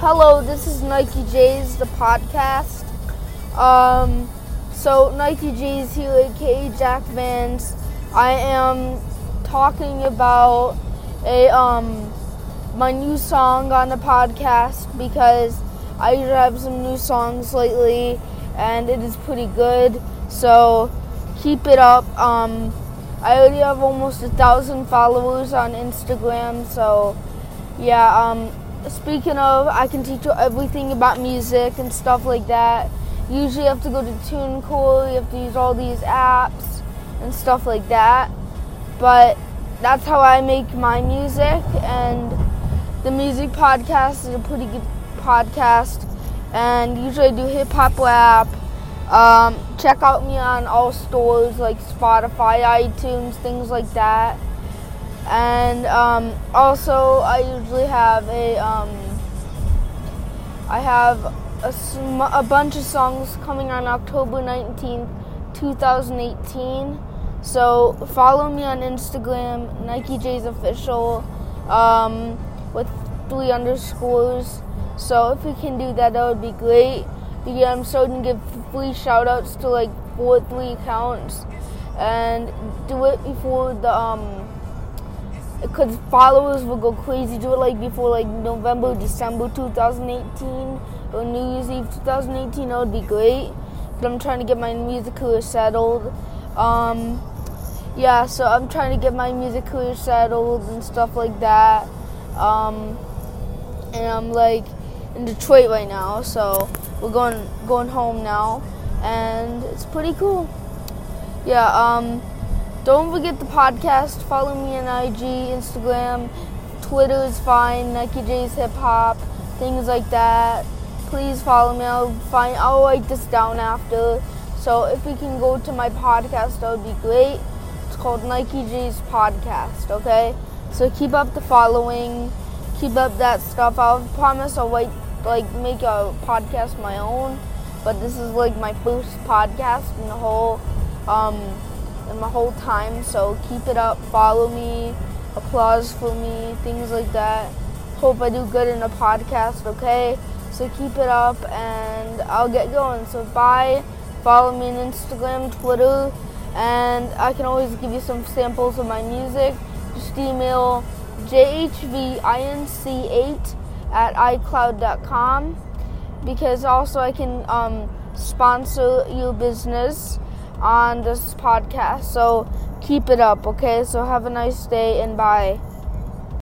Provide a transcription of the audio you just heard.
Hello, this is Nike J's, the podcast. Um, so Nike J's here, aka Jack Vance. I am talking about a um my new song on the podcast because I have some new songs lately and it is pretty good. So keep it up. Um, I already have almost a thousand followers on Instagram, so yeah. Um, speaking of, I can teach you everything about music and stuff like that. Usually, you have to go to TuneCore, you have to use all these apps and stuff like that. But that's how I make my music, and the music podcast is a pretty good podcast. And usually, I do hip hop rap um, check out me on all stores like Spotify, iTunes, things like that. And um, also, I usually have a um, I have a, sm- a bunch of songs coming on October 19th, 2018. So follow me on Instagram, Nike J's official, um, with three underscores. So if we can do that, that would be great. Yeah, I'm starting to give free shout outs to like four, three accounts and do it before the, um, because followers will go crazy. Do it like before like November, December 2018 or New Year's Eve 2018. That would be great. But I'm trying to get my music career settled. Um, yeah, so I'm trying to get my music career settled and stuff like that. Um, and I'm like in Detroit right now, so we're going going home now, and it's pretty cool. Yeah. Um, don't forget the podcast. Follow me on IG, Instagram, Twitter is fine. Nike J's Hip Hop, things like that. Please follow me. I'll find. I'll write this down after. So if you can go to my podcast, that would be great. It's called Nike J's Podcast. Okay. So keep up the following. Keep up that stuff. I'll promise I'll write like make a podcast my own, but this is like my first podcast in the whole um my whole time. So keep it up, follow me, applause for me, things like that. Hope I do good in a podcast, okay? So keep it up and I'll get going. So bye. Follow me on Instagram, Twitter, and I can always give you some samples of my music. Just email jhvinc8 at iCloud.com because also I can um, sponsor your business on this podcast. So keep it up, okay? So have a nice day and bye.